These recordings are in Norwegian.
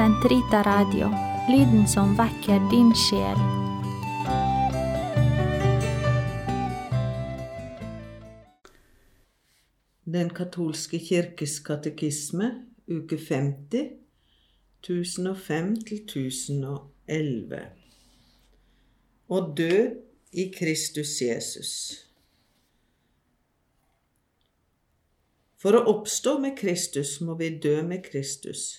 Sentrita Radio, lyden som vekker din sjel. Den katolske kirkes katekisme, uke 50, 1005 1011. Å dø i Kristus Jesus. For å oppstå med Kristus må vi dø med Kristus.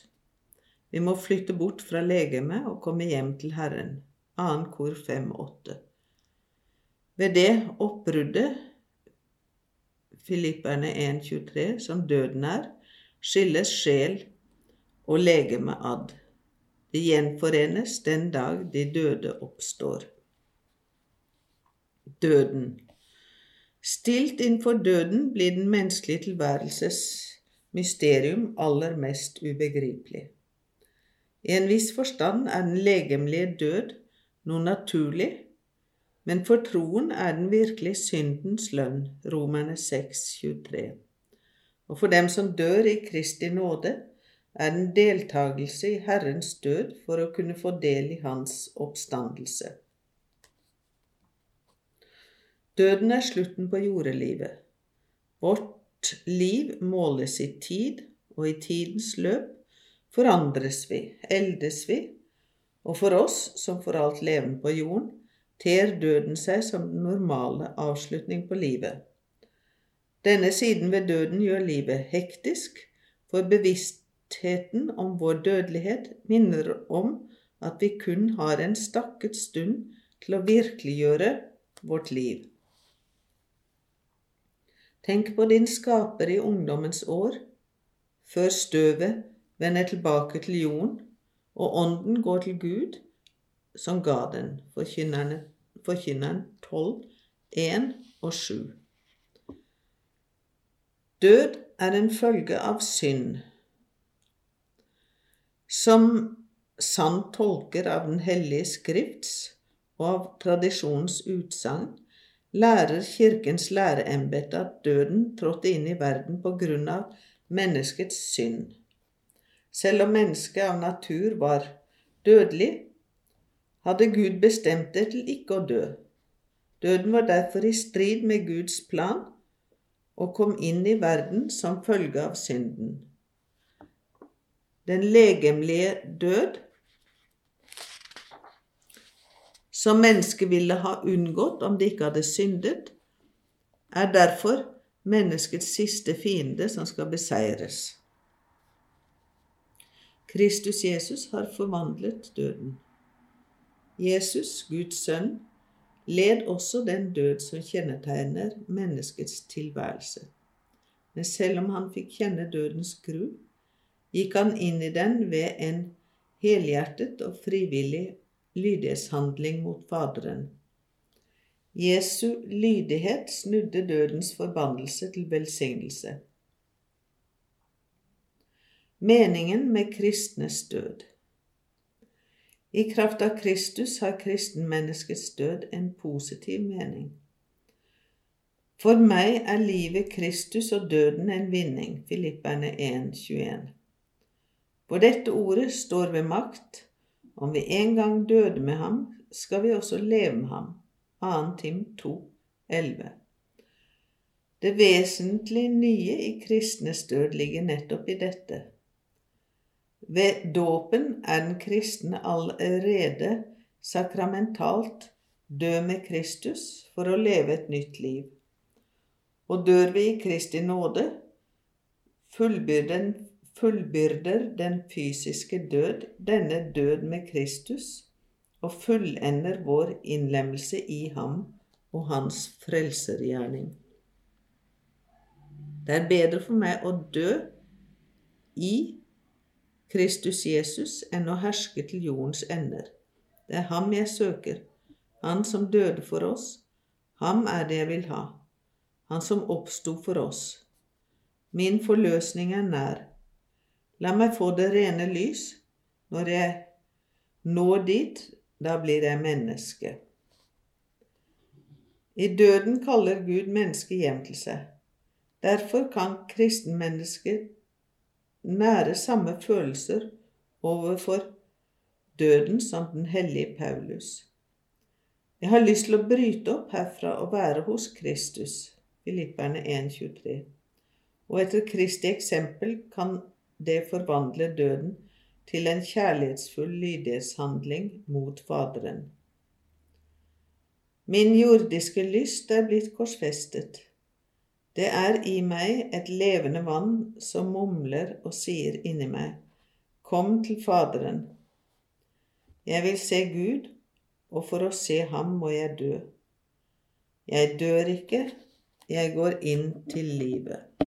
Vi må flytte bort fra legemet og komme hjem til Herren. 2. kor 5,8. Ved det oppbruddet, Filipperne 1,23, som døden er, skilles sjel og legeme ad. De gjenforenes den dag de døde oppstår. Døden. Stilt innenfor døden blir den menneskelige tilværelses mysterium aller mest ubegripelig. I en viss forstand er den legemlige død noe naturlig, men for troen er den virkelig syndens lønn, Romerne 6, 23. Og for dem som dør i Kristi nåde, er den deltakelse i Herrens død for å kunne få del i Hans oppstandelse. Døden er slutten på jordelivet. Vårt liv måles i tid, og i tidens løp forandres vi, eldes vi, og for oss som for alt levende på jorden, ter døden seg som den normale avslutning på livet. Denne siden ved døden gjør livet hektisk, for bevisstheten om vår dødelighet minner om at vi kun har en stakket stund til å virkeliggjøre vårt liv. Tenk på din skaper i ungdommens år, før støvet vender tilbake til jorden, og ånden går til Gud, som ga den, forkynneren 12, 1 og 7. Død er en følge av synd. Som sann tolker av Den hellige skrifts og av tradisjonens utsagn lærer Kirkens læreembete at døden trådte inn i verden på grunn av menneskets synd. Selv om mennesket av natur var dødelig, hadde Gud bestemt det til ikke å dø. Døden var derfor i strid med Guds plan og kom inn i verden som følge av synden. Den legemlige død som mennesket ville ha unngått om det ikke hadde syndet, er derfor menneskets siste fiende som skal beseires. Kristus Jesus har forvandlet døden. Jesus, Guds sønn, led også den død som kjennetegner menneskets tilværelse. Men selv om han fikk kjenne dødens gru, gikk han inn i den ved en helhjertet og frivillig lydighetshandling mot Faderen. Jesu lydighet snudde dødens forbannelse til velsignelse. Meningen med kristnes død I kraft av Kristus har kristenmenneskets død en positiv mening. For meg er livet Kristus og døden en vinning. Filipperne 1,21. For dette ordet står ved makt om vi en gang døde med ham, skal vi også leve med ham. 2. Tim 2, 11. Det vesentlig nye i kristnes død ligger nettopp i dette. Ved dåpen er den kristne allerede sakramentalt død med Kristus for å leve et nytt liv. Og dør vi i Kristi nåde, fullbyrder den fysiske død denne død med Kristus og fullender vår innlemmelse i ham og hans frelsergjerning. Det er bedre for meg å dø i Kristus Jesus enn å herske til jordens ender. Det er ham jeg søker, han som døde for oss. Ham er det jeg vil ha, han som oppsto for oss. Min forløsning er nær. La meg få det rene lys. Når jeg når dit, da blir jeg menneske. I døden kaller Gud mennesket hjem til seg. Derfor kan kristenmennesket nære samme følelser overfor døden som den hellige Paulus. Jeg har lyst til å bryte opp herfra og være hos Kristus, Filipperne 1,23. Og etter Kristi eksempel kan det forvandle døden til en kjærlighetsfull lydighetshandling mot Faderen. Min jordiske lyst er blitt korsfestet. Det er i meg et levende vann som mumler og sier inni meg, Kom til Faderen. Jeg vil se Gud, og for å se ham må jeg dø. Jeg dør ikke, jeg går inn til livet.